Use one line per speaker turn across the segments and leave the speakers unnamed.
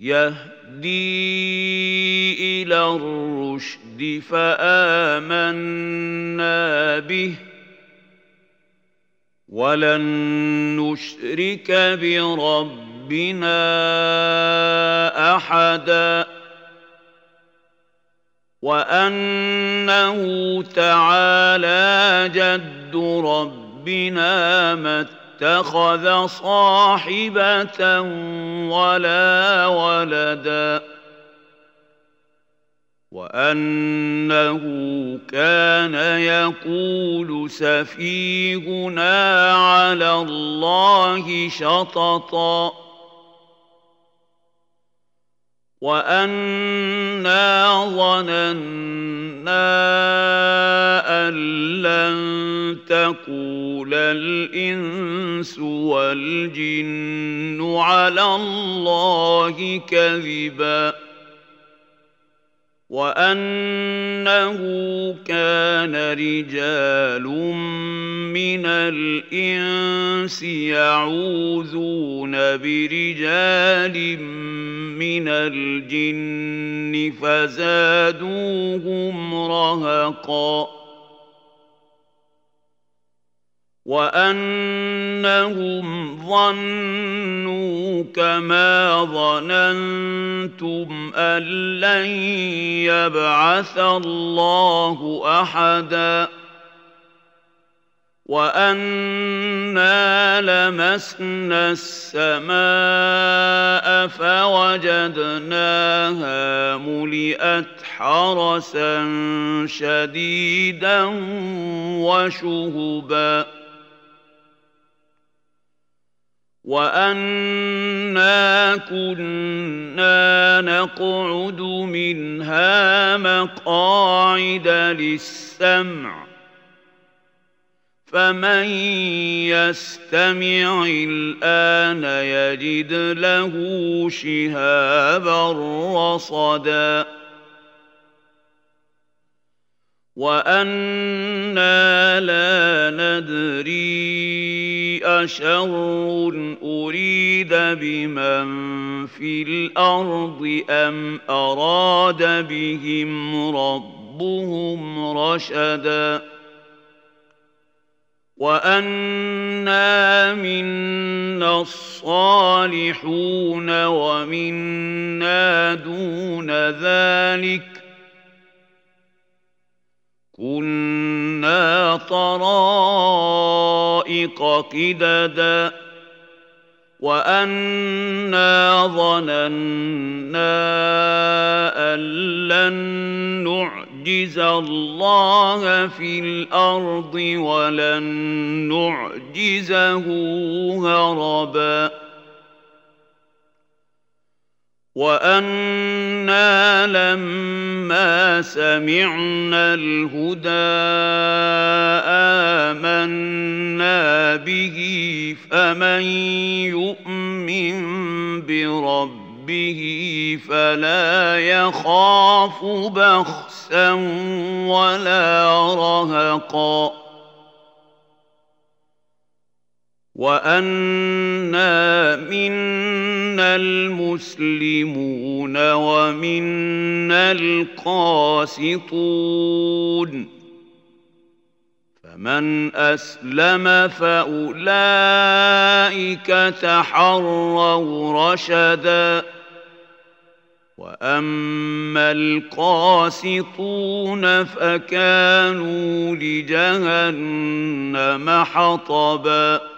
يهدي إلى الرشد فآمنا به ولن نشرك بربنا أحدا وأنه تعالى جد ربنا ما اتخذ صاحبة ولا ولدا وأنه كان يقول سفيهنا على الله شططا وأنا ظننا تقول الإنس والجن على الله كذبا وأنه كان رجال من الإنس يعوذون برجال من الجن فزادوهم رهقا وانهم ظنوا كما ظننتم ان لن يبعث الله احدا وانا لمسنا السماء فوجدناها ملئت حرسا شديدا وشهبا وانا كنا نقعد منها مقاعد للسمع فمن يستمع الان يجد له شهابا رصدا وأنا لا ندري أشر أريد بمن في الأرض أم أراد بهم ربهم رشدا وأنا منا الصالحون ومنا دون ذلك كنا طرائق قددا وأنا ظننا أن لن نعجز الله في الأرض ولن نعجزه هربا وأنا لما سمعنا الهدى امنا به فمن يؤمن بربه فلا يخاف بخسا ولا رهقا وانا منا المسلمون ومنا القاسطون فمن اسلم فاولئك تحروا رشدا واما القاسطون فكانوا لجهنم حطبا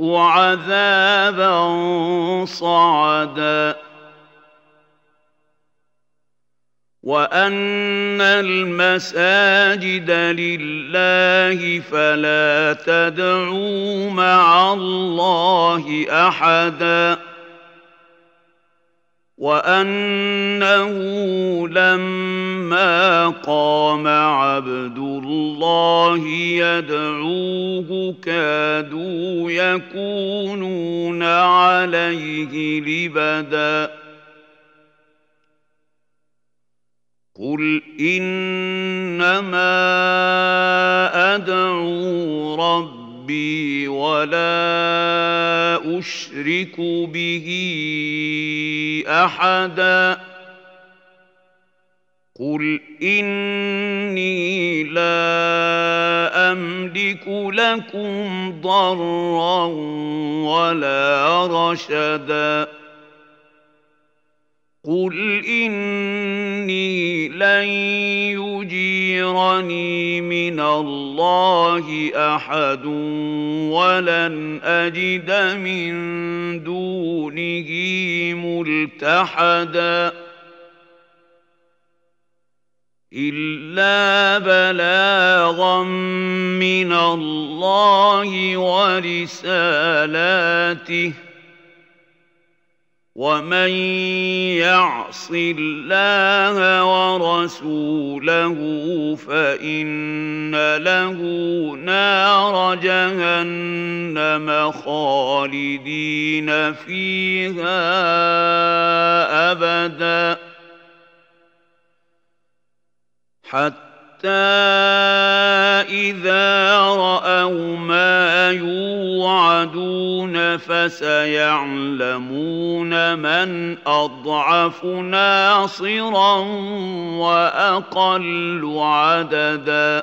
عذابا صعدا. وأن المساجد لله فلا تدعوا مع الله أحدا. وأنه لما قام عبد الله يدعوه كادوا يكونون عليه لبدا. قل إنما أدعو ربي ولا اشرك به احدا قل اني لا املك لكم ضرا ولا رشدا قل اني لن يجيرني من الله احد ولن اجد من دونه ملتحدا الا بلاغا من الله ورسالاته ومن يعص الله ورسوله فان له نار جهنم خالدين فيها ابدا حتى إذا رأوا ما يوعدون فسيعلمون من أضعف ناصرا وأقل عددا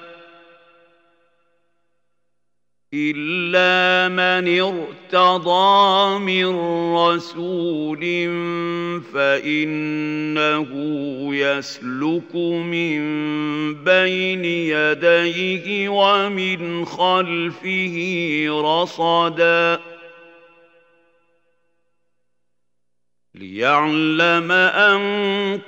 إلا من ارتضى من رسول فإنه يسلك من بين يديه ومن خلفه رصدا ليعلم أن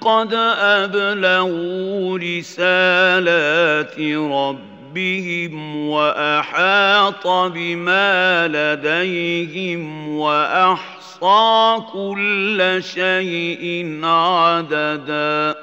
قد أبلغوا رسالات ربهم ربهم واحاط بما لديهم واحصى كل شيء عددا